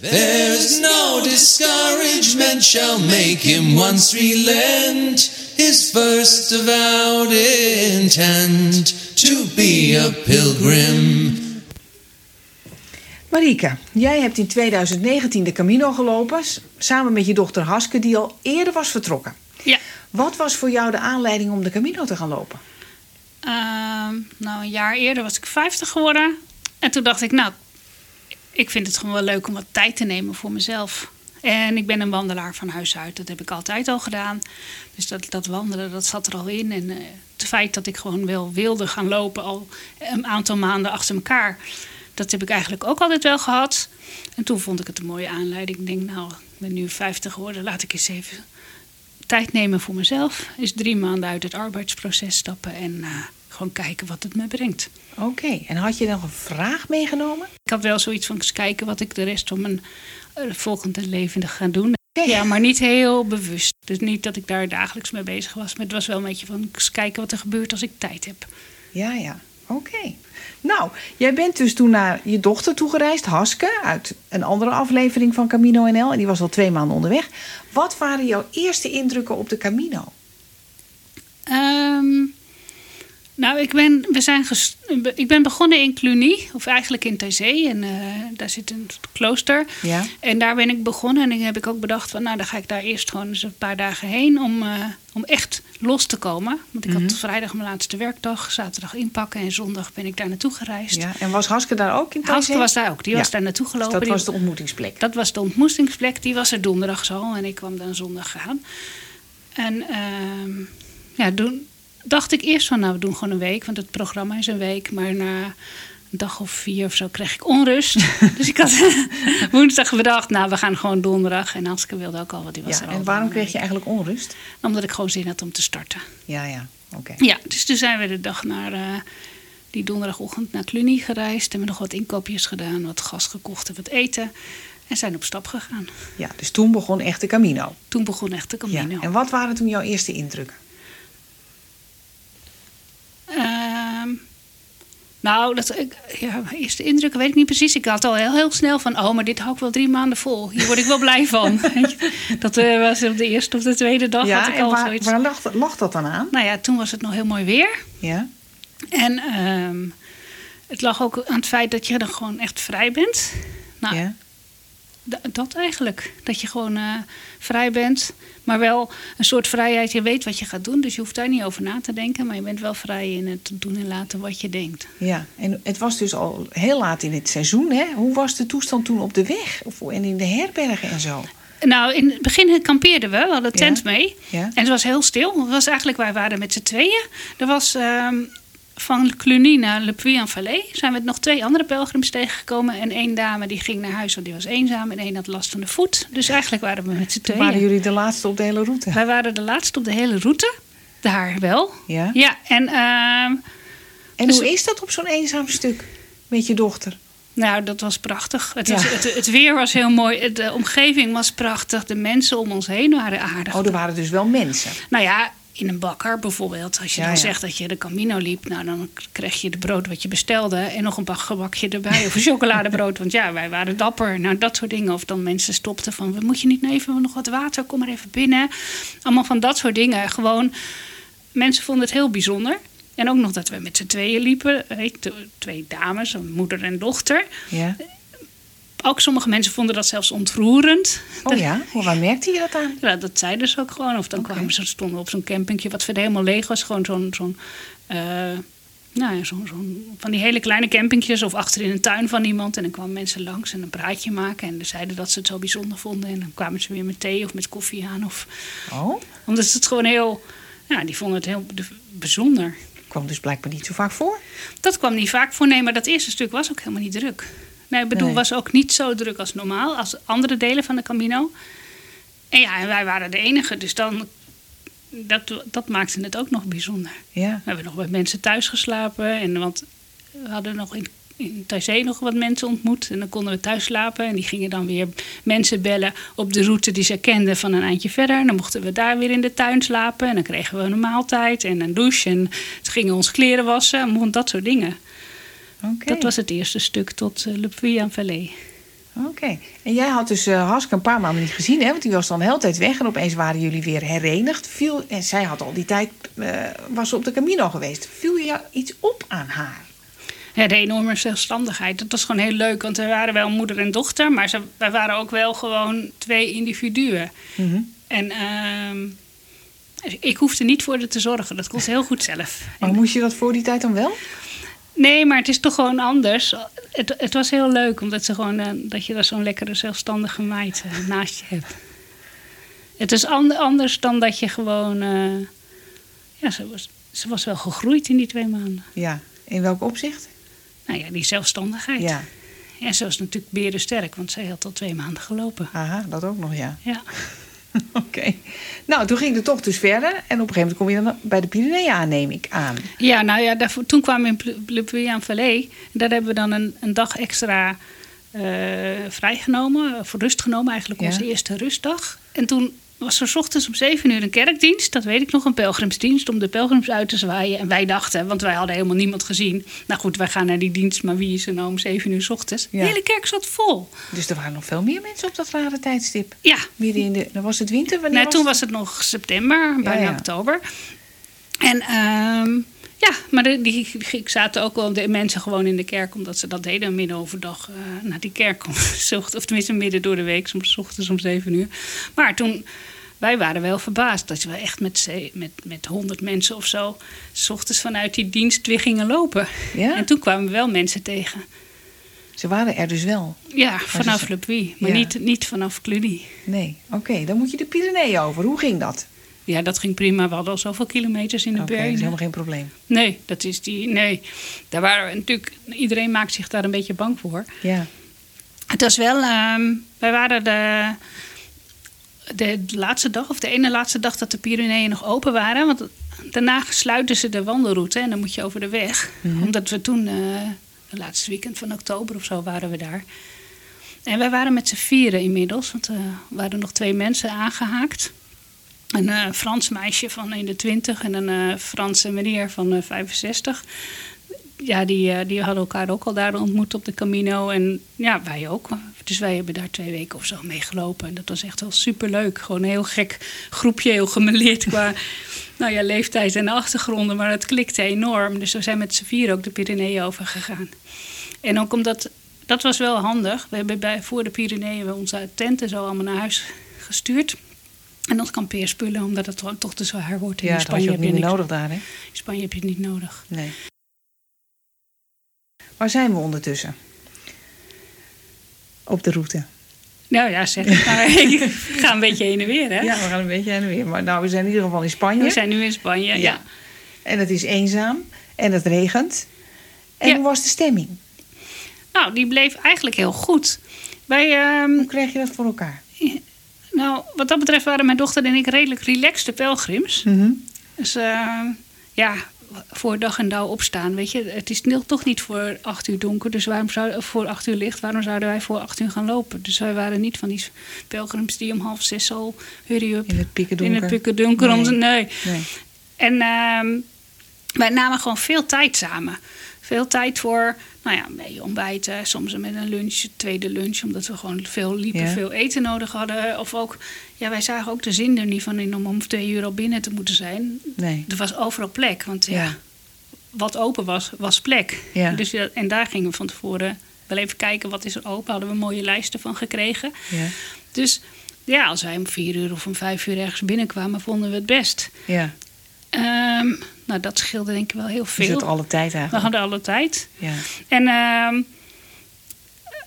There's no discouragement shall make him once relent his first avowed intent to be a pilgrim. Marike, jij hebt in 2019 de Camino gelopen, samen met je dochter Haske, die al eerder was vertrokken. Ja. Wat was voor jou de aanleiding om de Camino te gaan lopen? Ehm, nou, een jaar eerder was ik 50 geworden. En toen dacht ik, nou, ik vind het gewoon wel leuk om wat tijd te nemen voor mezelf. En ik ben een wandelaar van huis uit. Dat heb ik altijd al gedaan. Dus dat, dat wandelen, dat zat er al in. En eh, het feit dat ik gewoon wel wilde gaan lopen al een aantal maanden achter elkaar. Dat heb ik eigenlijk ook altijd wel gehad. En toen vond ik het een mooie aanleiding. Ik denk, nou, ik ben nu 50 geworden. Laat ik eens even tijd nemen voor mezelf. Is drie maanden uit het arbeidsproces stappen. En eh, gewoon kijken wat het me brengt. Oké, en had je nog een vraag meegenomen? Ik had wel zoiets van eens kijken wat ik de rest van mijn eh, volgende leven ga doen. Ja, maar niet heel bewust. Dus niet dat ik daar dagelijks mee bezig was. Maar het was wel een beetje van eens kijken wat er gebeurt als ik tijd heb. Ja, ja. Oké. Nou, jij bent dus toen naar je dochter toegereisd, Haske, uit een andere aflevering van Camino NL. En die was al twee maanden onderweg. Wat waren jouw eerste indrukken op de Camino? Ehm, nou, ik ben, we zijn ik ben begonnen in Cluny, of eigenlijk in Thésée. En eh, daar zit een klooster. Ja. En daar ben ik begonnen en dan heb ik ook bedacht van, nou, dan ga ik daar eerst gewoon eens een paar dagen heen om, eh, om echt los te komen. Want ik Mhm. had vrijdag mijn laatste werkdag, zaterdag inpakken en zondag ben ik daar naartoe gereisd. ja. En was Haske daar ook in Haske Thésée? was daar ook, die Ja. was daar naartoe Dus gelopen. dat was de ontmoetingsplek. dat was de ontmoetingsplek, die was er donderdag al en ik kwam dan zondag aan. En ehm, ja, toen dacht ik eerst van, nou, we doen gewoon een week, want het programma is een week. Maar na een dag of vier of zo kreeg ik onrust. dus ik had woensdag bedacht, nou, we gaan gewoon donderdag. En Haske wilde ook al, want die was Ja, er en waarom kreeg je eigenlijk onrust? Omdat ik gewoon zin had om te starten. Ja, ja. Oké. Ja, dus toen zijn we de dag naar eh, die donderdagochtend naar Cluny gereisd. Hebben nog wat inkoopjes gedaan, wat gas gekocht en wat eten. En zijn op stap gegaan. Ja, dus toen begon echt de Camino. Toen begon echt de Ja. Camino. En wat waren toen jouw eerste indrukken? Nou, dat, ik, ja, mijn eerste indrukken weet ik niet precies. Ik had al heel, heel snel van, oh, maar dit hou ik wel drie maanden vol. Hier word ik wel blij van. Dat eh, was op de eerste of de tweede dag had ik al waar, zoiets. waar lag, dat- lag dat dan aan? Nou ja, toen was het nog heel mooi weer. Ja. En ehm, het lag ook aan het feit dat je dan gewoon echt vrij bent. Nou, ja. Dat eigenlijk. Dat je gewoon eh, vrij bent. Maar wel een soort vrijheid. Je weet wat je gaat doen. Dus je hoeft daar niet over na te denken. Maar je bent wel vrij in het doen en laten wat je denkt. Ja, en het was dus al heel laat in het seizoen. Hè? Hoe was de toestand toen op de weg of, en in de herbergen en zo? Nou, in het begin kampeerden we. We hadden tent Ja. mee. Ja. En het was heel stil. Het was eigenlijk, wij waren met z'n tweeën. Er was ehm, van Cluny naar Le Puy-en-Valais. Zijn we nog twee andere pelgrims tegengekomen. En één dame die ging naar huis, want die was eenzaam. En één had last van de voet. Dus eigenlijk waren we met z'n tweeën. waren jullie de laatste op de hele route. Wij waren de laatste op de hele route. Daar wel. Ja. Ja, en ehm, En Dus- hoe is dat op zo'n eenzaam stuk met je dochter? nou, dat was prachtig. Het, Ja. was, het, het weer was heel mooi. De omgeving was prachtig. De mensen om ons heen waren aardig. Oh, er waren dus wel mensen. Nou ja, in een bakker bijvoorbeeld. Als je Ja, dan ja. zegt dat je de Camino liep, nou dan kreeg je de brood wat je bestelde en nog een gebakje erbij of een chocoladebrood. Want ja, wij waren dapper. Nou, dat soort dingen. Of dan mensen stopten van, moet je niet even nog wat water? Kom maar even binnen. Allemaal van dat soort dingen. Gewoon, mensen vonden het heel bijzonder. En ook nog dat we met z'n tweeën liepen. Twee dames, een moeder en dochter. Ja. Ook sommige mensen vonden dat zelfs ontroerend. Oh ja, maar waar merkte je dat aan? Ja, dat zeiden ze ook gewoon. Of dan kwamen ze, stonden op zo'n campingje wat verder helemaal leeg was. Gewoon zo'n, zo'n eh, nou ja, zo'n, zo'n, van die hele kleine campingjes of achter in een tuin van iemand. En dan kwamen mensen langs en een praatje maken. En dan zeiden dat ze het zo bijzonder vonden. En dan kwamen ze weer met thee of met koffie aan. Of, Oh, omdat ze het gewoon heel, ja, die vonden het heel bijzonder. kwam dus blijkbaar niet zo vaak voor. Dat kwam niet vaak voor. Nee, maar dat eerste stuk was ook helemaal niet druk. Nee, ik bedoel, Nee. was ook niet zo druk als normaal, als andere delen van de Camino. En ja, en wij waren de enige, dus dan, dat, dat maakte het ook nog bijzonder. Ja. We hebben nog bij mensen thuis geslapen. En, want we hadden nog in, in nog wat mensen ontmoet. En dan konden we thuis slapen. En die gingen dan weer mensen bellen op de route die ze kenden van een eindje verder. En dan mochten we daar weer in de tuin slapen. En dan kregen we een maaltijd en een douche. En ze gingen ons kleren wassen. en Dat soort dingen. Dat was het eerste stuk tot uh, Le Puy-en-Valais. Oké. En jij had dus uh, Haske een paar maanden niet gezien, hè? Want die was dan de hele tijd weg. En opeens waren jullie weer herenigd. Viel, en zij had al die tijd, uh, was op de Camino geweest. Viel je iets op aan haar? Ja, de enorme zelfstandigheid. Dat was gewoon heel leuk. Want we waren wel moeder en dochter. Maar ze, wij waren ook wel gewoon twee individuen. Mm -hmm. En... Uh, ik hoefde niet voor haar te zorgen. Dat kon ze heel goed zelf. Maar moest je dat voor die tijd dan wel? Nee, maar het is toch gewoon anders. Het, het was heel leuk, omdat ze gewoon, uh, dat je daar zo'n lekkere zelfstandige meid uh, naast je hebt. Het is anders dan dat je gewoon... Uh, ja, ze was, ze was wel gegroeid in die twee maanden. Ja, in welk opzicht? Nou ja, die zelfstandigheid. Ja. En ze was natuurlijk berensterk, want zij had al twee maanden gelopen. Aha, dat ook nog, ja. Ja. Oké. Nou, toen ging de tocht dus verder. En op een gegeven moment kom je dan bij de Pyreneeën aan, neem ik aan. Ja, nou ja, daarvoor, toen kwamen we in Le Puy-en-Velay. Daar hebben we dan een, een dag extra uh, vrijgenomen. Voor rust genomen, eigenlijk onze ja. eerste rustdag. En toen was er ochtends om zeven uur een kerkdienst. Dat weet ik nog, een pelgrimsdienst om de pelgrims uit te zwaaien. En wij dachten, want wij hadden helemaal niemand gezien. Nou goed, wij gaan naar die dienst, maar wie is er nou om zeven uur 's ochtends? Ja. De hele kerk zat vol. Dus er waren nog veel meer mensen op dat rare tijdstip. Ja. Midden in de, dan was het winter? Wanneer Nee, was toen het? was het nog september, bijna Ja, ja. oktober. En ehm, ja, maar die, die zaten ook wel de mensen gewoon in de kerk, omdat ze dat deden midden overdag eh, naar die kerk. Om, of tenminste midden door de week, soms ochtends om zeven uur. Maar toen, wij waren wel verbaasd dat we echt met, met, met 100 mensen of zo, s ochtends vanuit die dienst weer gingen lopen. Ja? En toen kwamen we wel mensen tegen. Ze waren er dus wel. Ja, vanaf Le Puy, maar Ja. niet, niet vanaf Cluny. Nee, oké. Dan moet je de Pyreneeën over. Hoe ging dat? Ja, dat ging prima. We hadden al zoveel kilometers in de Oké, dat is helemaal geen probleem. Nee, dat is die. Nee, daar waren we natuurlijk. Iedereen maakt zich daar een beetje bang voor. Ja. Het was wel. ehm, wij waren de, de laatste dag, of de ene laatste dag dat de Pyreneeën nog open waren. Want daarna sluiten ze de wandelroute en dan moet je over de weg. Omdat we toen, eh het laatste weekend van oktober of zo, waren we daar. En wij waren met z'n vieren inmiddels, want er waren nog twee mensen aangehaakt. Een eh, Frans meisje van in de 20 en een eh, Franse meneer van eh, 65. Ja, die, die hadden elkaar ook al daar ontmoet op de Camino. En ja, wij ook. Dus wij hebben daar twee weken of zo mee gelopen. En dat was echt wel superleuk. Gewoon een heel gek groepje, heel gemeleerd qua nou ja, leeftijd en achtergronden. Maar het klikte enorm. Dus we zijn met z'n vier ook de Pyreneeën overgegaan. En ook omdat, dat was wel handig. We hebben bij, voor de Pyreneeën onze tenten zo allemaal naar huis gestuurd. En ons kampeerspullen, omdat het toch te zwaar wordt. Ja, in dat had Spanje heb je niet meer niks. nodig daar, hè? In Spanje heb je het niet nodig. Nee. Waar zijn we ondertussen? Op de route. Nou ja, zeg het maar. Ik ga een beetje heen en weer, hè? Ja, we gaan een beetje heen en weer. Maar nou, we zijn in ieder geval in Spanje. We zijn nu in Spanje, ja. Ja. En het is eenzaam. En het regent. En Ja. hoe was de stemming? Nou, die bleef eigenlijk heel goed. Wij, ehm, Hoe krijg je dat voor elkaar? Nou, wat dat betreft waren mijn dochter en ik redelijk relaxte pelgrims. Mhm. Dus eh, ja, voor dag en dauw opstaan, weet je. Het is toch niet voor acht uur donker, dus waarom zou, voor acht uur licht. Waarom zouden wij voor acht uur gaan lopen? Dus wij waren niet van die pelgrims die om half zes al hurry up In het pikkerdonker. in het pikkerdonker. Nee. om nee. Nee. En ehm, wij namen gewoon veel tijd samen. Veel tijd voor, nou ja, mee ontbijten. Soms met een lunch, tweede lunch. Omdat we gewoon veel liepen, Ja. veel eten nodig hadden. Of ook, ja, wij zagen ook de zin er niet van in om om twee uur al binnen te moeten zijn. Nee. Er was overal plek. Want ja, Ja. wat open was, was plek. Ja. Dus, en daar gingen we van tevoren wel even kijken wat is er open. Hadden we mooie lijsten van gekregen. Ja. Dus ja, als wij om vier uur of om vijf uur ergens binnenkwamen, vonden we het best. Ja. Ehm, nou, dat scheelde denk ik wel heel veel. zit alle tijd We eigenlijk. hadden alle tijd. Ja. En ehm,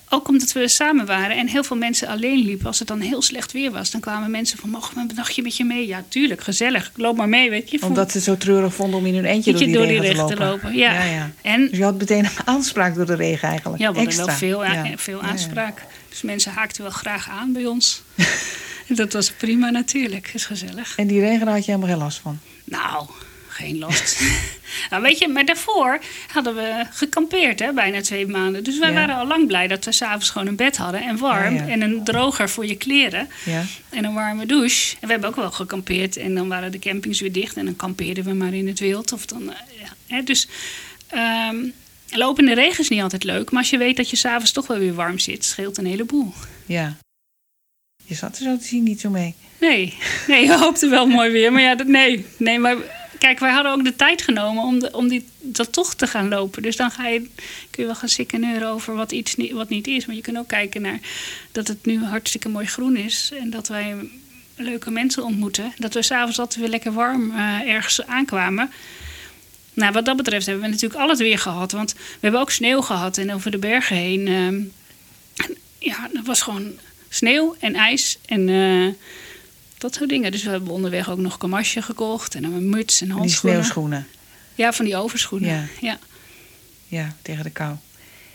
ook omdat we samen waren en heel veel mensen alleen liepen. Als het dan heel slecht weer was, dan kwamen mensen van... mogen we een dagje met je mee? Ja, tuurlijk, gezellig. Loop maar mee, weet je. Omdat ze het zo treurig vonden om in hun eentje door die, door die regen te lopen. Ja. ja, ja. En Dus je had meteen een aanspraak door de regen eigenlijk. ja, we hadden wel veel, Ja. veel aanspraak. Dus mensen haakten wel graag aan bij ons. En dat was prima natuurlijk, is gezellig. En die regen daar had je helemaal geen last van. Nou, geen last. nou, weet je, maar daarvoor hadden we gekampeerd, hè, bijna twee maanden. Dus wij Ja. waren al lang blij dat we s'avonds gewoon een bed hadden en warm. Ja, ja. En een droger voor je kleren. Ja. En een warme douche. En we hebben ook wel gekampeerd. En dan waren de campings weer dicht. En dan kampeerden we maar in het wild. Of dan, eh, ja, hè, dus, ehm, Lopen in de regen is niet altijd leuk, maar als je weet dat je s'avonds toch wel weer warm zit, scheelt een heleboel. Ja. Je zat er zo te zien niet zo mee. Nee, nee, we hoopten wel mooi weer, maar ja, dat, nee, nee, maar kijk, wij hadden ook de tijd genomen om, om die, dat toch te gaan lopen. Dus dan ga je, kun je wel gaan sikkeneuren over wat iets niet, wat niet is. Maar je kunt ook kijken naar dat het nu hartstikke mooi groen is. En dat wij leuke mensen ontmoeten. Dat we s'avonds altijd weer lekker warm uh, ergens aankwamen. Nou, wat dat betreft hebben we natuurlijk al het weer gehad. Want we hebben ook sneeuw gehad en over de bergen heen. Uh, ja, dat was gewoon sneeuw en ijs en uh, dat soort dingen. Dus we hebben onderweg ook nog een kamasje gekocht en een muts en handschoenen. Die sneeuwschoenen? Ja, van die overschoenen. Ja. ja. Ja, tegen de kou.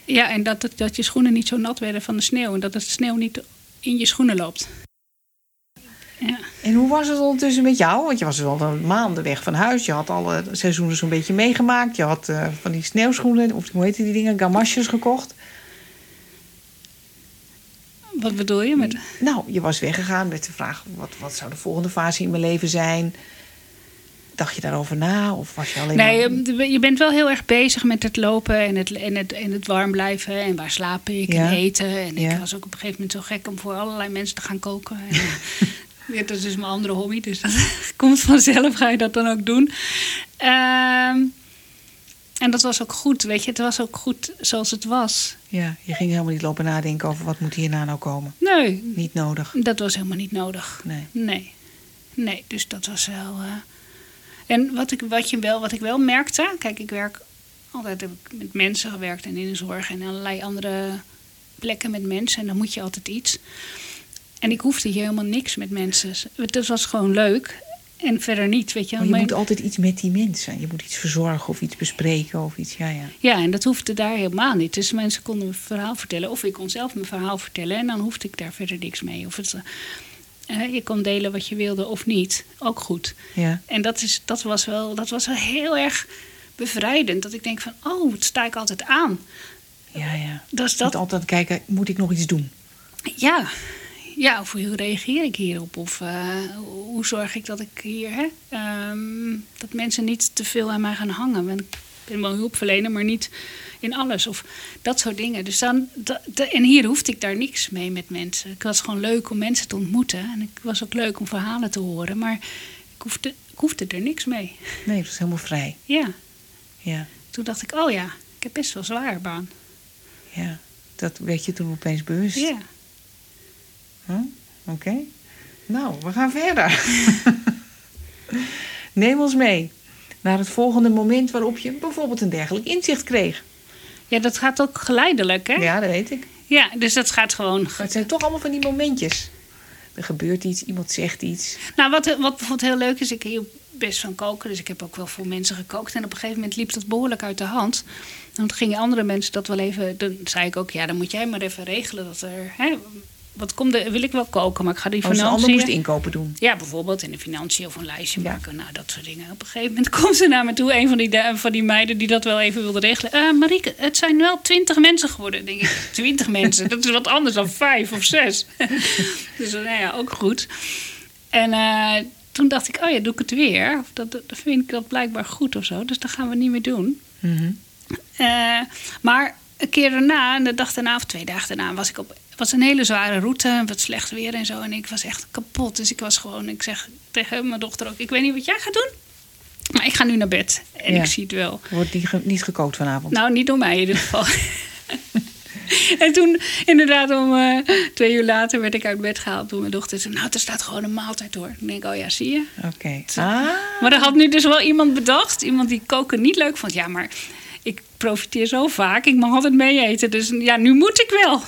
Ja, en dat, dat je schoenen niet zo nat werden van de sneeuw. En dat de sneeuw niet in je schoenen loopt. Ja. En hoe was het ondertussen met jou? Want je was al maanden weg van huis. Je had alle seizoenen zo'n beetje meegemaakt. Je had uh, van die sneeuwschoenen, of hoe heet die dingen, gamasjes gekocht. Wat bedoel je met... Nou, je was weggegaan met de vraag... wat, wat zou de volgende fase in mijn leven zijn? Dacht je daarover na? Of was je alleen nee, maar... je bent wel heel erg bezig met het lopen en het, en het, en het warm blijven. En waar slaap ik ja. en eten. En Ja. ik was ook op een gegeven moment zo gek om voor allerlei mensen te gaan koken. En, ja, dat is dus mijn andere hobby, dus dat komt vanzelf, ga je dat dan ook doen. Ehm, en dat was ook goed, weet je. Het was ook goed zoals het was. Ja, je ging helemaal niet lopen nadenken over wat moet hierna nou komen. Nee, Niet nodig. dat was helemaal niet nodig. Nee. Nee. Nee, dus dat was wel. eh, En wat ik, wat, je wel, wat ik wel merkte, kijk, ik werk altijd heb ik met mensen gewerkt en in de zorg en allerlei andere plekken met mensen. En dan moet je altijd iets. En ik hoefde hier helemaal niks met mensen. Het was gewoon leuk. En verder niet, weet je. Maar je Maar- moet altijd iets met die mensen. Je moet iets verzorgen of iets bespreken of iets. Ja, ja. Ja, en dat hoefde daar helemaal niet. Dus mensen konden mijn verhaal vertellen. Of ik kon zelf mijn verhaal vertellen. En dan hoefde ik daar verder niks mee. Of het, eh, je kon delen wat je wilde of niet. Ook goed. ja. En dat, is, dat, was wel, dat was wel heel erg bevrijdend. Dat ik denk van, oh, het sta ik altijd aan. Ja, ja. Dat is Je moet dat, altijd kijken, moet ik nog iets doen? ja. Ja, of hoe reageer ik hierop? Of eh, hoe zorg ik dat ik hier... Hè, ehm, dat mensen niet te veel aan mij gaan hangen. Want ik ben wel hulpverlener, maar niet in alles. Of dat soort dingen. Dus dan, da- da- en hier hoefde ik daar niks mee met mensen. Het was gewoon leuk om mensen te ontmoeten. En het was ook leuk om verhalen te horen. Maar ik hoefde, ik hoefde er niks mee. Nee, het was helemaal vrij. Ja, Ja, toen dacht ik, oh ja, ik heb best wel zware baan. ja. Dat werd je toen opeens bewust. Ja. Huh? Oké. Nou, we gaan verder. Neem ons mee naar het volgende moment waarop je bijvoorbeeld een dergelijk inzicht kreeg. ja, dat gaat ook geleidelijk, hè? Ja, dat weet ik. Ja, dus dat gaat gewoon. Maar het zijn toch allemaal van die momentjes. Er gebeurt iets, iemand zegt iets. Nou, wat, wat bijvoorbeeld heel leuk is, ik hield best van koken, dus ik heb ook wel voor mensen gekookt. En op een gegeven moment liep dat behoorlijk uit de hand. Dan gingen andere mensen dat wel even. Dan zei ik ook, ja, dan moet jij maar even regelen dat er. Hè, wat komt er? Wil ik wel koken, maar ik ga die Als Oh, ander financiën. moest inkopen doen. Ja, bijvoorbeeld in de financiën of een lijstje Ja. maken. Nou, dat soort dingen. Op een gegeven moment komt ze naar me toe. Een van die, van die meiden die dat wel even wilde regelen. Eh Marieke, het zijn wel twintig mensen geworden. Denk ik, twintig mensen? Dat is wat anders dan vijf of zes. dus nou ja, ook goed. En eh, toen dacht ik, oh ja, doe ik het weer. Of dat, dat vind ik dat blijkbaar goed of zo. Dus dat gaan we niet meer doen. Mhm. Eh, maar een keer daarna, de dag daarna of twee dagen daarna, was ik op. Het was een hele zware route, wat slecht weer en zo. En ik was echt kapot. Dus ik was gewoon, ik zeg tegen mijn dochter ook: Ik weet niet wat jij gaat doen, maar ik ga nu naar bed. En Ja. ik zie het wel. Wordt niet, ge- niet gekookt vanavond. Nou, niet door mij in ieder geval. en toen, inderdaad, om eh, twee uur later werd ik uit bed gehaald door mijn dochter. Ze zei, nou, er staat gewoon een maaltijd hoor. Ik denk, oh ja, zie je. Oké. Ah, Maar er had nu dus wel iemand bedacht, iemand die koken niet leuk vond. Ja, maar ik profiteer zo vaak, ik mag altijd mee eten. Dus ja, nu moet ik wel.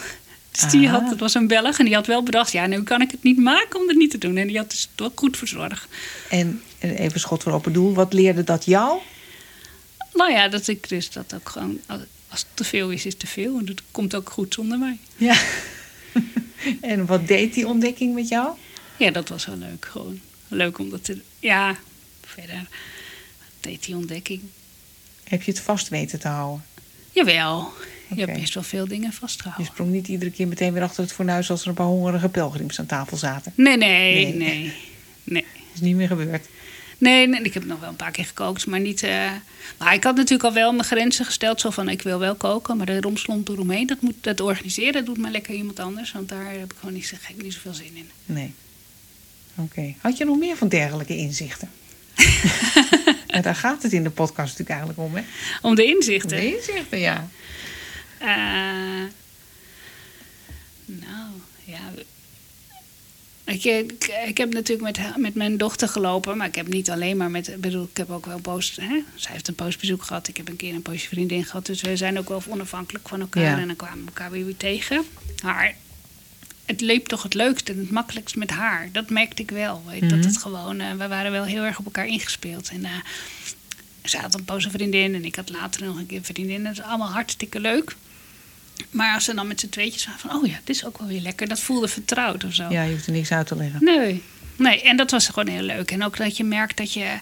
Dus die Ah. had, dat was een Belg en die had wel bedacht, ja, nu kan ik het niet maken om het niet te doen. En die had dus wel goed verzorgd. en, en even schot voor open doel. Wat leerde dat jou? Nou ja, dat ik dus dat ook gewoon, als het te veel is, is te veel. En dat komt ook goed zonder mij. Ja. en wat deed die ontdekking met jou? Ja, dat was wel leuk gewoon. Leuk om dat te Ja, verder deed die ontdekking. Heb je het vast weten te houden? Jawel, je hebt best wel veel dingen Je vastgehouden. sprong niet iedere keer meteen weer achter het fornuis als er een paar hongerige pelgrims aan tafel zaten. Nee, nee, Nee. nee. Nee, Dat is niet meer gebeurd. Nee, nee, ik heb nog wel een paar keer gekookt, maar niet... eh, maar ik had natuurlijk al wel mijn grenzen gesteld. Zo van, ik wil wel koken, maar de romslomp eromheen... dat, moet, dat organiseren doet maar lekker iemand anders. Want daar heb ik gewoon niet, zo- niet zoveel zin in. Nee. Oké. Had je nog meer van dergelijke inzichten? daar gaat het in de podcast natuurlijk eigenlijk om, hè? Om de inzichten. De inzichten, ja. Eh, nou, ja. Ik, ik, ik heb natuurlijk met, met mijn dochter gelopen, maar ik heb niet alleen maar met. Ik bedoel, ik heb ook wel post. Hè? Zij heeft een postbezoek gehad. Ik heb een keer een poosje vriendin gehad. Dus we zijn ook wel onafhankelijk van elkaar. Ja. En dan kwamen we elkaar weer, tegen. Maar het leek toch het leukste en het makkelijkst met haar. Dat merkte ik wel. Weet, Mhm. Dat het gewoon. eh, we waren wel heel erg op elkaar ingespeeld. En eh zij had een poos een vriendin en ik had later nog een keer een vriendin. Dat is allemaal hartstikke leuk. Maar als ze dan met z'n tweetjes waren van... oh ja, dit is ook wel weer lekker. Dat voelde vertrouwd of zo. Ja, je hoeft er niks uit te leggen. Nee. nee, en dat was gewoon heel leuk. En ook dat je merkt dat je...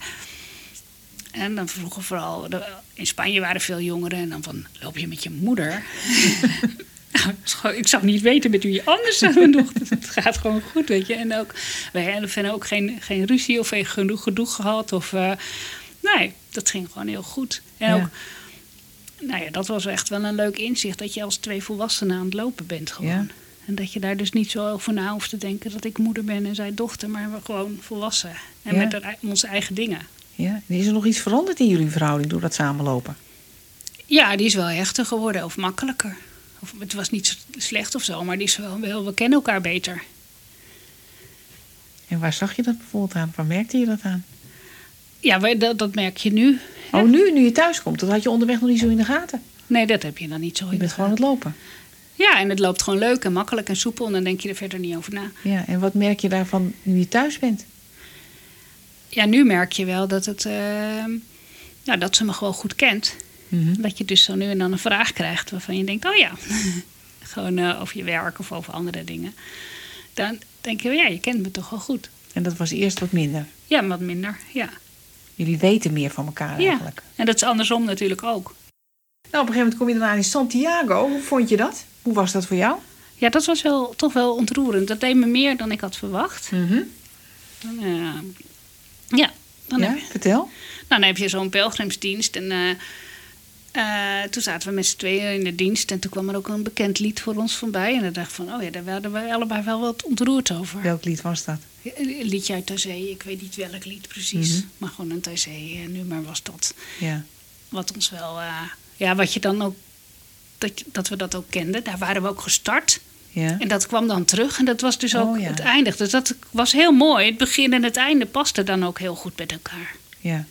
En dan vroeger vooral... In Spanje waren veel jongeren. En dan van, loop je met je moeder? Nou, ik zou niet weten met wie anders aan mijn dochter. Het gaat gewoon goed, weet je. En ook, wij hebben ook geen, geen ruzie of geen genoeg gedoe gehad. Of, eh, nee, dat ging gewoon heel goed. En Ja. ook, nou ja, dat was echt wel een leuk inzicht. Dat je als twee volwassenen aan het lopen bent gewoon. Ja. En dat je daar dus niet zo over na hoeft te denken dat ik moeder ben en zij dochter. Maar we gewoon volwassen. En Ja. met onze eigen dingen. Ja. En is er nog iets veranderd in jullie verhouding door dat samenlopen? Ja, die is wel hechter geworden of makkelijker. Of, het was niet slecht of zo, maar die is wel, wel, we kennen elkaar beter. En waar zag je dat bijvoorbeeld aan? Waar merkte je dat aan? Ja, dat, dat merk je nu. hè? Oh, nu, nu je thuis komt. Dat had je onderweg nog niet zo in de gaten. Nee, dat heb je dan niet zo Je in bent de gewoon aan het lopen. Ja, en het loopt gewoon leuk en makkelijk en soepel. En dan denk je er verder niet over na. Ja, en wat merk je daarvan nu je thuis bent? Ja, nu merk je wel dat, het, ja, dat ze me gewoon goed kent. Mhm. Dat je dus zo nu en dan een vraag krijgt waarvan je denkt, oh ja, gewoon eh, over je werk of over andere dingen. Dan denk je, ja, je kent me toch wel goed. En dat was eerst wat minder. Ja, wat minder, ja. Jullie weten meer van elkaar ja. eigenlijk. En dat is andersom natuurlijk ook. Nou, op een gegeven moment kom je daarna in Santiago. Hoe vond je dat? Hoe was dat voor jou? Ja, dat was wel, toch wel ontroerend. Dat deed me meer dan ik had verwacht. Dan, eh, ja, dan, Ja, heb je, vertel. nou, dan heb je zo'n pelgrimsdienst. En eh, eh, toen zaten we met z'n tweeën in de dienst. En toen kwam er ook een bekend lied voor ons voorbij. En dan dacht ik van, oh ja, daar waren we allebei wel wat ontroerd over. Welk lied was dat? Een liedje uit Thaizee. Ik weet niet welk lied precies. Mhm. Maar gewoon een Thaizee-nummer was dat. Ja. Wat ons wel... eh, ja, wat je dan ook... Dat, dat we dat ook kenden. Daar waren we ook gestart. Ja. En dat kwam dan terug. En dat was dus ook Oh, ja. het einde. Dus dat was heel mooi. Het begin en het einde pasten dan ook heel goed met elkaar. ja.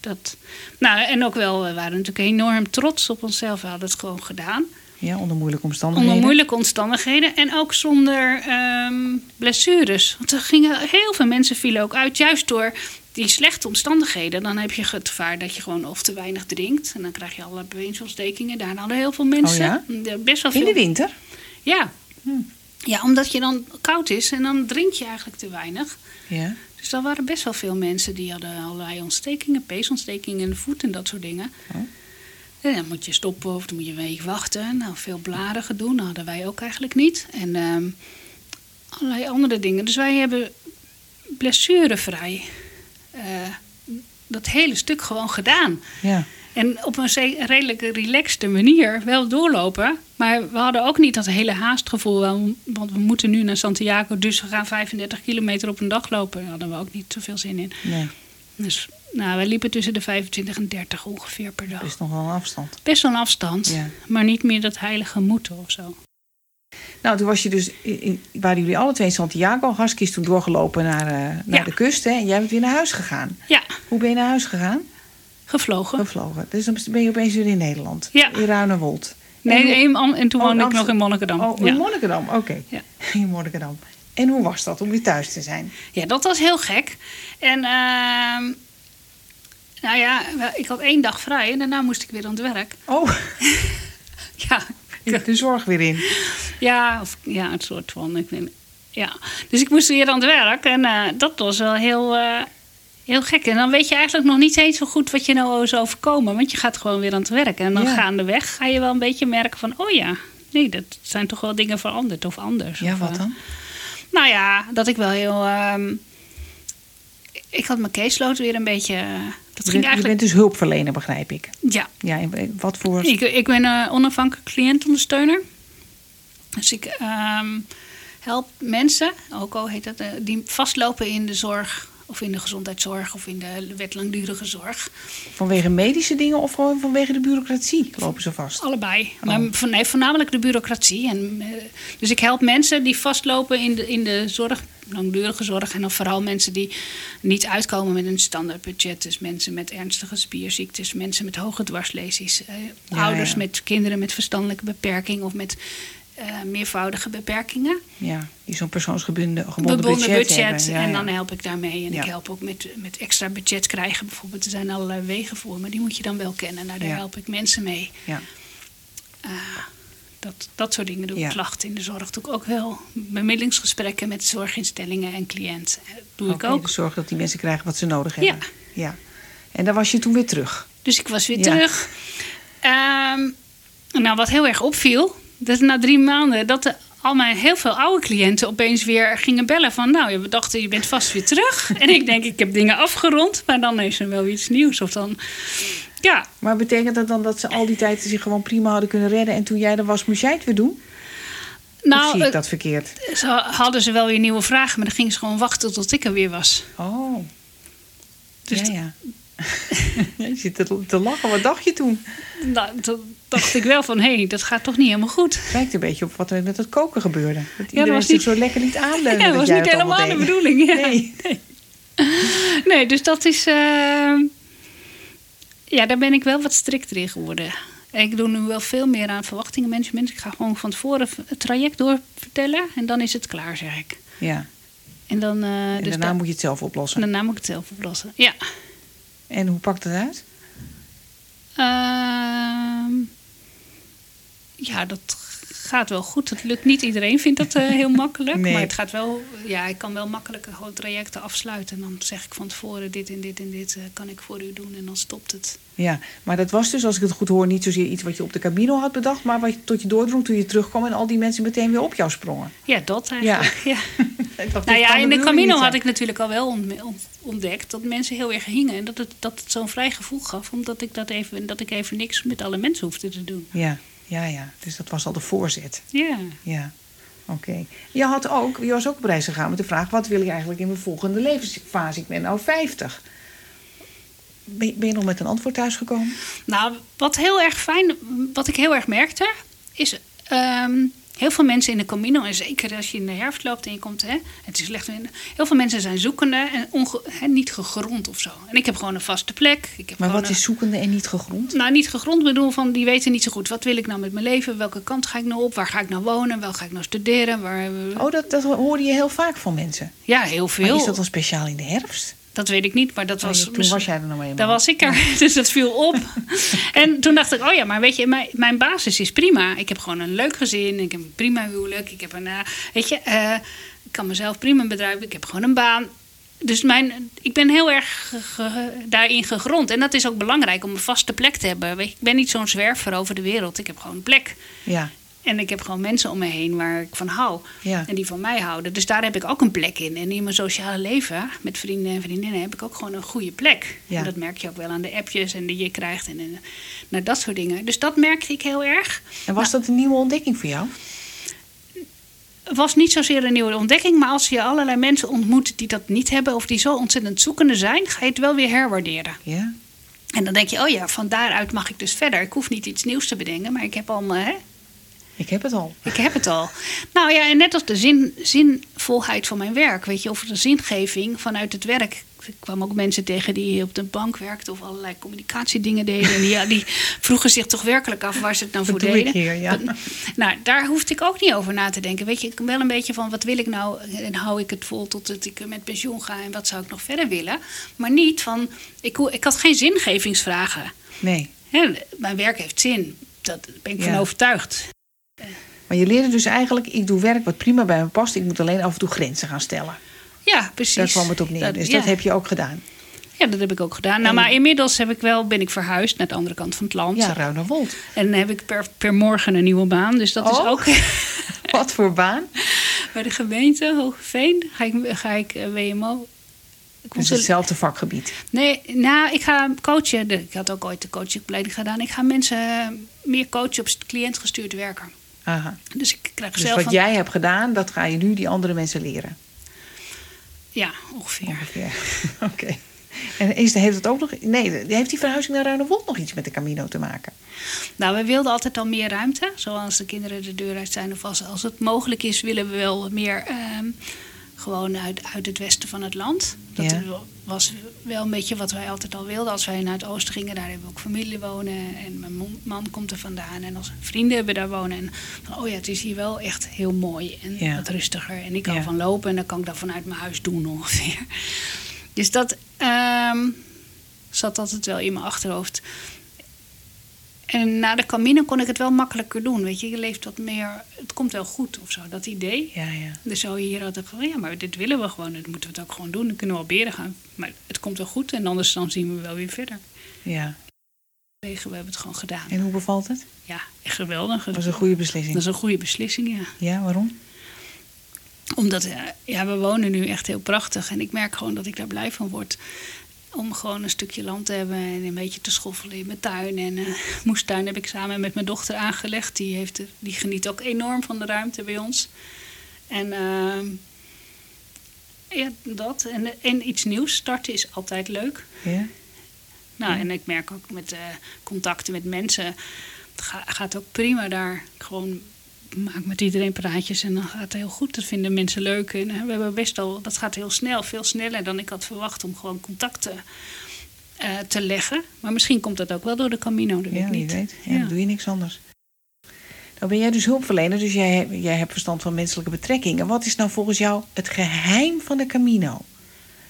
Dat, nou, en ook wel, we waren natuurlijk enorm trots op onszelf. We hadden het gewoon gedaan. Ja, onder moeilijke omstandigheden. Onder moeilijke omstandigheden. En ook zonder ehm, blessures. Want er gingen heel veel mensen vielen ook uit. Juist door die slechte omstandigheden. Dan heb je het gevaar dat je gewoon of te weinig drinkt. En dan krijg je alle beensontstekingen. Daar hadden heel veel mensen. Oh Ja, Best wel In veel. de winter? Ja. ja, omdat je dan koud is. En dan drink je eigenlijk te weinig. Ja. Dus dan waren best wel veel mensen die hadden allerlei ontstekingen, peesontstekingen in de voet en dat soort dingen. En dan moet je stoppen of dan moet je een week wachten. Nou, veel blaren doen, dat hadden wij ook eigenlijk niet. En ehm, allerlei andere dingen. Dus wij hebben blessurevrij eh, dat hele stuk gewoon gedaan. Ja. En op een redelijk relaxte manier wel doorlopen. Maar we hadden ook niet dat hele haastgevoel. Want we moeten nu naar Santiago, dus we gaan 35 kilometer op een dag lopen. Daar hadden we ook niet zoveel zin in. Nee, Dus nou, wij liepen tussen de 25 en 30 ongeveer per dag. is nog wel een afstand. Best wel een afstand, Ja. maar niet meer dat heilige moeten of zo. Nou, toen was je dus, in, waren jullie alle twee in Santiago. Is toen doorgelopen naar, eh, naar Ja. de kust. Hè? En jij bent weer naar huis gegaan. Ja, Hoe ben je naar huis gegaan? Gevlogen. Gevlogen. Dus dan ben je opeens weer in Nederland. Ja. In Ruinewold. Nee, En hoe- en toen Oh, woonde ik nog in Monnikendam. Oh, in ja. Monnikendam. Oké. Ja. In Monnikendam. En hoe was dat om weer thuis te zijn? Ja, dat was heel gek. En ehm, nou ja, ik had één dag vrij en daarna moest ik weer aan het werk. Oh, Ja, de zorg weer in. ja, of, ja een soort van. Ik ja. Dus ik moest weer aan het werk en eh, dat was wel heel, eh, heel gek. En dan weet je eigenlijk nog niet eens zo goed wat je nou is overkomen. Want je gaat gewoon weer aan het werk. En dan Ja. gaandeweg ga je wel een beetje merken van... oh ja, nee, dat zijn toch wel dingen veranderd of anders. Ja, Of, wat eh, dan? Nou ja, dat ik wel heel. ehm, ik had mijn caseload weer een beetje... eh, Dat Je, ging bent, je eigenlijk... bent dus hulpverlener, begrijp ik. Ja, Ja, en wat voor... ik, ik ben een onafhankelijk cliëntondersteuner. Dus ik ehm, help mensen, ook al heet dat, eh, die vastlopen in de zorg... of in de gezondheidszorg of in de wet langdurige zorg. Vanwege medische dingen of gewoon vanwege de bureaucratie lopen ze vast? Allebei. Oh. Maar van- nee, voornamelijk de bureaucratie. En, eh, dus ik help mensen die vastlopen in de, in de zorg, langdurige zorg. En dan vooral mensen die niet uitkomen met een standaardbudget. Dus mensen met ernstige spierziektes, mensen met hoge dwarslesies. eh, Ja, ouders ja. met kinderen met verstandelijke beperking of met eh, meervoudige beperkingen. Ja, die zo'n persoonsgebonden gebonden Gebonden budget, budget. hebben. Ja, en dan help ik daarmee. En Ja. ik help ook met, met extra budget krijgen. Bijvoorbeeld, er zijn allerlei wegen voor, maar die moet je dan wel kennen. Nou, daar Ja. help ik mensen mee. Ja. Ah, dat, dat soort dingen doe ik. Klachten in de zorg doe ik ook wel. Bemiddelingsgesprekken met zorginstellingen en cliënten eh, doe ik ook. dus zorg dat die mensen krijgen wat ze nodig hebben. Ja. ja. En dan was je toen weer terug. Dus ik was weer terug. Ehm, nou, wat heel erg opviel, dat na drie maanden dat de, al mijn heel veel oude cliënten opeens weer gingen bellen van, nou, we dachten je bent vast weer terug. en ik denk, ik heb dingen afgerond, maar dan is er wel iets nieuws. Of dan, ja, Maar betekent dat dan dat ze al die tijd zich gewoon prima hadden kunnen redden... en toen jij er was, moest jij het weer doen? of nou, zie ik dat verkeerd? ze hadden ze wel weer nieuwe vragen, maar dan gingen ze gewoon wachten tot ik er weer was. Oh, Dus ja, ja. je zit te, te lachen. Wat dacht je toen? Nou, toen dacht ik wel van, hé, hey, dat gaat toch niet helemaal goed. Het lijkt een beetje op wat er met het koken gebeurde. Dat dat iedereen was niet- zo lekker liet aanleunen. Ja, dat was niet helemaal de bedoeling. Ja. Nee. Nee, dus dat is... eh, ja, daar ben ik wel wat strikter in geworden. Ik doe nu wel veel meer aan verwachtingenmanagement. Ik ga gewoon van tevoren het traject door vertellen. En dan is het klaar, zeg ik. Ja, En dan... eh, en dus daarna dat- moet je het zelf oplossen. daarna moet ik het zelf oplossen. Ja. En hoe pakt het uit? Ehm, ja, dat gaat wel goed. Het lukt niet iedereen, vindt dat eh, heel makkelijk. Nee. Maar het gaat wel, ja, ik kan wel makkelijker gewoon trajecten afsluiten. En dan zeg ik van tevoren: dit en dit en dit eh, kan ik voor u doen. En dan stopt het. Ja, maar dat was dus, als ik het goed hoor, niet zozeer iets wat je op de Camino had bedacht... maar wat je tot je doordrong toen je terugkwam... en al die mensen meteen weer op jou sprongen. Ja, dat eigenlijk. Ja. Dacht, Nou ja, in de Camino had ik natuurlijk al wel ont- ont- ontdekt dat mensen heel erg hingen. En dat het, dat het zo'n vrij gevoel gaf, omdat ik dat even, dat ik even niks met alle mensen hoefde te doen. Ja, ja, ja. Dus dat was al de voorzet. Ja. Ja, oké. Je, had ook, je was ook op reis gegaan met de vraag... wat wil ik eigenlijk in mijn volgende levensfase? Ik ben nou 50. Ben je, ben je nog met een antwoord thuisgekomen? Nou, wat heel erg fijn, wat ik heel erg merkte, is ehm, heel veel mensen in de Camino, en zeker als je in de herfst loopt en je komt, hè, het is slecht weer, heel veel mensen zijn zoekende en onge, hè, niet gegrond of zo. En ik heb gewoon een vaste plek. Ik heb Maar wat een- is zoekende en niet gegrond? Nou, niet gegrond bedoel van die weten niet zo goed. Wat wil ik nou met mijn leven? Welke kant ga ik nou op? Waar ga ik nou wonen? Waar ga ik nou studeren? Waar, Oh, dat, dat hoorde je heel vaak van mensen. ja, heel veel. Maar is dat dan speciaal in de herfst? Dat weet ik niet, maar dat Oh, was. toen was jij er nog eenmaal. Daar was ik er, dus dat viel op. en toen dacht ik, oh ja, maar weet je, mijn, mijn basis is prima. Ik heb gewoon een leuk gezin, ik heb een prima huwelijk, ik heb een, eh, weet je, eh, ik kan mezelf prima bedrijven, ik heb gewoon een baan. Dus mijn, ik ben heel erg ge- ge- daarin gegrond. En dat is ook belangrijk om een vaste plek te hebben. Weet je, ik ben niet zo'n zwerver over de wereld. Ik heb gewoon een plek. Ja, En ik heb gewoon mensen om me heen waar ik van hou. Ja. En die van mij houden. Dus daar heb ik ook een plek in. En in mijn sociale leven met vrienden en vriendinnen heb ik ook gewoon een goede plek. Ja. En dat merk je ook wel aan de appjes en die je krijgt. En, en nou, dat soort dingen. Dus dat merkte ik heel erg. en was dat een nieuwe ontdekking voor jou? Het was niet zozeer een nieuwe ontdekking. Maar als je allerlei mensen ontmoet die dat niet hebben. Of die zo ontzettend zoekende zijn. Ga je het wel weer herwaarderen. Ja. En dan denk je, oh ja, van daaruit mag ik dus verder. Ik hoef niet iets nieuws te bedenken. Maar ik heb al mijn, Ik heb het al. Ik heb het al. Nou ja, en net als de zin, zinvolheid van mijn werk, weet je, of de zingeving vanuit het werk. Ik kwam ook mensen tegen die op de bank werkten of allerlei communicatiedingen deden. En die, die vroegen zich toch werkelijk af waar ze het nou voor ik deden. hier, ja. Dat- nou, daar hoefde ik ook niet over na te denken. Weet je, ik ben wel een beetje van wat wil ik nou en hou ik het vol totdat ik met pensioen ga en wat zou ik nog verder willen. Maar niet van, ik, ik had geen zingevingsvragen. Nee. Mijn werk heeft zin, daar ben ik van overtuigd. Maar je leerde dus eigenlijk, ik doe werk wat prima bij me past. Ik moet alleen af en toe grenzen gaan stellen. Ja, precies. Daar kwam het op neer. dus ja. dat heb je ook gedaan. Ja, dat heb ik ook gedaan. Nou, maar inmiddels heb ik wel, ben ik verhuisd naar de andere kant van het land. Ja, Ruinerwold. En dan heb ik per, per morgen een nieuwe baan. Dus dat is Oh. ook Wat voor baan? bij de gemeente Hogeveen. Ga ik, ga ik eh, WMO Dus ze- hetzelfde vakgebied. Nee, nou, ik ga coachen. Ik had ook ooit de coachingopleiding gedaan. Ik ga mensen eh, meer coachen op cliëntgestuurd werken. Aha. Dus ik krijg Dus zelf... wat jij hebt gedaan, dat ga je nu die andere mensen leren. Ja, ongeveer. Ongeveer. Oké. En is, heeft het ook nog. Nee, heeft die verhuizing naar Ruinewold nog iets met de Camino te maken? Nou, we wilden altijd al meer ruimte. Zoals de kinderen de deur uit zijn. Of als, als het mogelijk is, willen we wel meer ehm, gewoon uit, uit het westen van het land. Dat Ja. Was wel een beetje wat wij altijd al wilden. Als wij naar het oosten gingen, daar hebben we ook familie wonen. En mijn man- komt er vandaan. En als vrienden hebben daar wonen. En van, oh ja, het is hier wel echt heel mooi en Ja. wat rustiger. En ik Ja. van lopen en dan kan ik dat vanuit mijn huis doen ongeveer. Dus dat ehm, zat altijd wel in mijn achterhoofd. En na de Camino kon ik het wel makkelijker doen. Weet je, je leeft wat meer. Het komt wel goed of zo, dat idee. Ja, ja. Dus zo hier had ik van, ja, maar dit willen we gewoon. Dan moeten we het ook gewoon doen. Dan kunnen we al beren gaan. Maar het komt wel goed en anders dan zien we wel weer verder. ja. We hebben het gewoon gedaan. En hoe bevalt het? Ja, echt geweldig. Dat was een goede beslissing. Dat is een goede beslissing, ja. Ja, waarom? Omdat, eh, ja, we wonen nu echt heel prachtig. En ik merk gewoon dat ik daar blij van word. Om gewoon een stukje land te hebben en een beetje te schoffelen in mijn tuin. En eh moestuin heb ik samen met mijn dochter aangelegd. Die, heeft, er- die geniet ook enorm van de ruimte bij ons. En ehm, ja, dat. En, en iets nieuws starten is altijd leuk. Ja? Nou, en ik merk ook met eh, contacten met mensen, het ga- gaat ook prima daar. Gewoon maak met iedereen praatjes en dan gaat het heel goed. Dat vinden mensen leuk. En eh, we hebben best al, dat gaat heel snel, veel sneller dan ik had verwacht om gewoon contacten eh, te leggen. Maar misschien komt dat ook wel door de Camino, dat weet Ja, ik wie niet. weet. Ja, Dan doe je niks anders. Nou ben jij dus hulpverlener, dus jij, jij hebt verstand van menselijke betrekkingen. Wat is nou volgens jou het geheim van de Camino?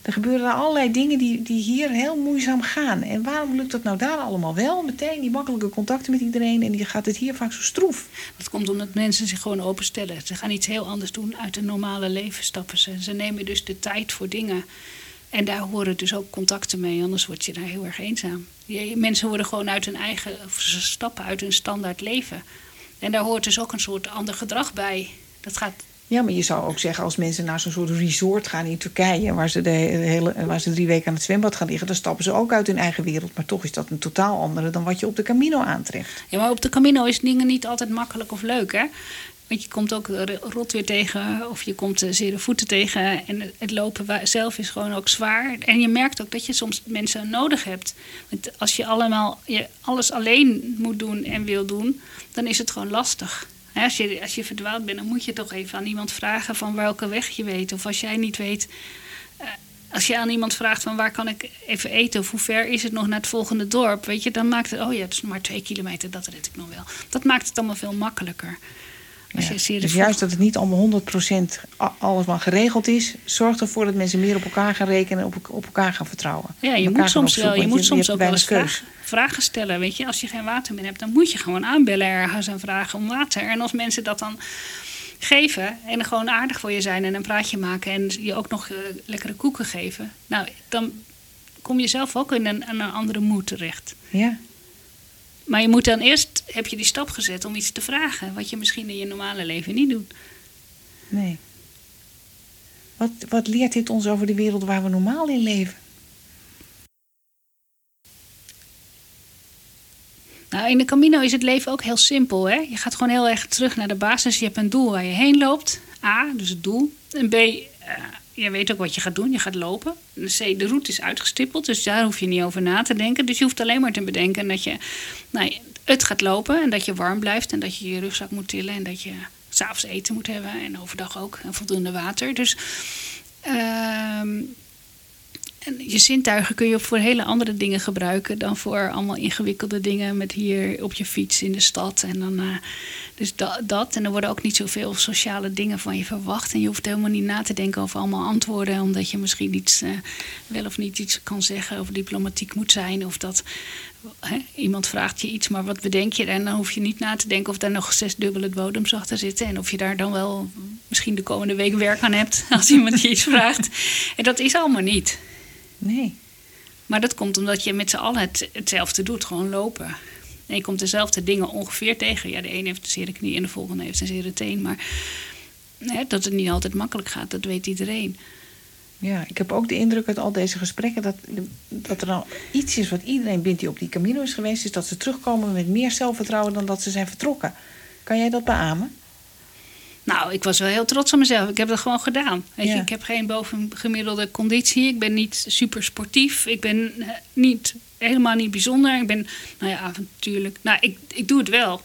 Er gebeuren allerlei dingen die, die hier heel moeizaam gaan. En waarom lukt dat nou daar allemaal wel? Meteen die makkelijke contacten met iedereen en die gaat het hier vaak zo stroef. Dat komt omdat mensen zich gewoon openstellen. Ze gaan iets heel anders doen uit hun normale leven stappen ze. Ze nemen dus de tijd voor dingen. En daar horen dus ook contacten mee, anders word je daar heel erg eenzaam. Je- mensen worden gewoon uit hun eigen, ze stappen uit hun standaard leven. En daar hoort dus ook een soort ander gedrag bij. Dat gaat, Ja, maar je zou ook zeggen als mensen naar zo'n soort resort gaan in Turkije... Waar ze, de hele, waar ze drie weken aan het zwembad gaan liggen... dan stappen ze ook uit hun eigen wereld. Maar toch is dat een totaal andere dan wat je op de Camino aantreft. ja, maar op de Camino is dingen niet altijd makkelijk of leuk, hè? Want je komt ook rot weer tegen, of je komt eh, zere voeten tegen. En het- lopen zelf is gewoon ook zwaar. En je merkt ook dat je soms mensen nodig hebt. Want als je allemaal je alles alleen moet doen en wil doen, dan is het gewoon lastig. Als je, als je verdwaald bent, dan moet je toch even aan iemand vragen van welke weg je weet. Of als jij niet weet, eh, als je aan iemand vraagt van waar kan ik even eten of hoe ver is het nog naar het volgende dorp, weet je, dan maakt het, oh ja, het is maar twee kilometer, dat red ik nog wel. Dat maakt het allemaal veel makkelijker. Als je Dus juist dat het niet allemaal 100% a- alles maar geregeld is... zorgt ervoor dat mensen meer op elkaar gaan rekenen... en op, op elkaar gaan vertrouwen. Ja, je moet soms wel. Je moet soms ook wel eens vragen, vragen stellen. Weet je, als je geen water meer hebt, dan moet je gewoon aanbellen ergens en vragen om water. En als mensen dat dan geven en gewoon aardig voor je zijn en een praatje maken en je ook nog eh, lekkere koeken geven, nou, dan kom je zelf ook in een, in een andere moed terecht. Ja, Maar je moet dan eerst, heb je die stap gezet om iets te vragen, wat je misschien in je normale leven niet doet. nee. Wat, wat leert dit ons over de wereld waar we normaal in leven? Nou, in de Camino is het leven ook heel simpel. Hè? Je gaat gewoon heel erg terug naar de basis. Je hebt een doel waar je heen loopt. A, dus het doel. En B, eh, je weet ook wat je gaat doen. Je gaat lopen. De route is uitgestippeld. Dus daar hoef je niet over na te denken. Dus je hoeft alleen maar te bedenken dat je nou, het gaat lopen. En dat je warm blijft. En dat je je rugzak moet tillen. En dat je s'avonds eten moet hebben. En overdag ook. En voldoende water. Dus... ehm, en je zintuigen kun je voor hele andere dingen gebruiken dan voor allemaal ingewikkelde dingen met hier op je fiets in de stad. En dan, eh, dus da- dat. En er worden ook niet zoveel sociale dingen van je verwacht. En je hoeft helemaal niet na te denken over allemaal antwoorden, omdat je misschien iets eh, wel of niet iets kan zeggen of diplomatiek moet zijn. Of dat hè, iemand vraagt je iets, maar wat bedenk je? En dan hoef je niet na te denken of daar nog zes dubbele bodems achter zitten. En of je daar dan wel misschien de komende week werk aan hebt als iemand je iets vraagt. En dat is allemaal niet. Nee. Maar dat komt omdat je met z'n allen het, hetzelfde doet, gewoon lopen. En je komt dezelfde dingen ongeveer tegen. Ja, de een heeft een zere knie en de volgende heeft een zere teen. Maar hè, dat het niet altijd makkelijk gaat, dat weet iedereen. Ja, ik heb ook de indruk uit al deze gesprekken dat, dat er nou iets is wat iedereen bindt die op die Camino is geweest, is dat ze terugkomen met meer zelfvertrouwen dan dat ze zijn vertrokken. Kan jij dat beamen? Nou, ik was wel heel trots op mezelf. Ik heb dat gewoon gedaan. Weet je, ik heb geen bovengemiddelde conditie. Ik ben niet super sportief. Ik ben eh, niet, helemaal niet bijzonder. Ik ben, nou ja, avontuurlijk. Nou, ik, ik doe het wel.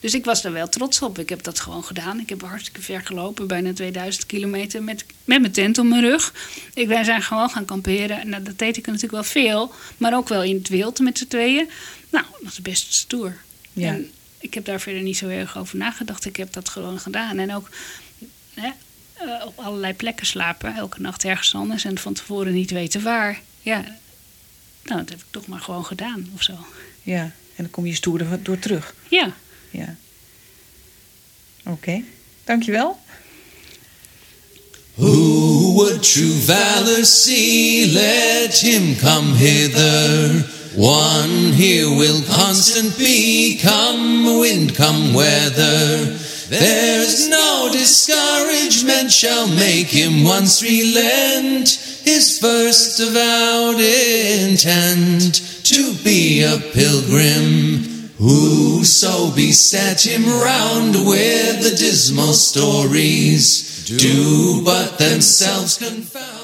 Dus ik was er wel trots op. Ik heb dat gewoon gedaan. Ik heb hartstikke ver gelopen, bijna 2000 kilometer met, met mijn tent op mijn rug. Ik, wij zijn gewoon gaan kamperen. Nou, dat deed ik natuurlijk wel veel, maar ook wel in het wild met z'n tweeën. Nou, dat is best stoer. Ja. En ik heb daar verder niet zo erg over nagedacht. Ik heb dat gewoon gedaan. En ook hè, eh, op allerlei plekken slapen, elke nacht ergens anders en van tevoren niet weten waar. Ja, nou, dat heb ik toch maar gewoon gedaan of zo. Ja, en dan kom je stoer er door terug. Ja. Ja. Oké, dankjewel. Who would true valor see? Let him come hither. One here will constant be, come wind, come weather. There's no discouragement shall make him once relent his first avowed intent to be a pilgrim. Whoso beset him round with the dismal stories do but themselves confound.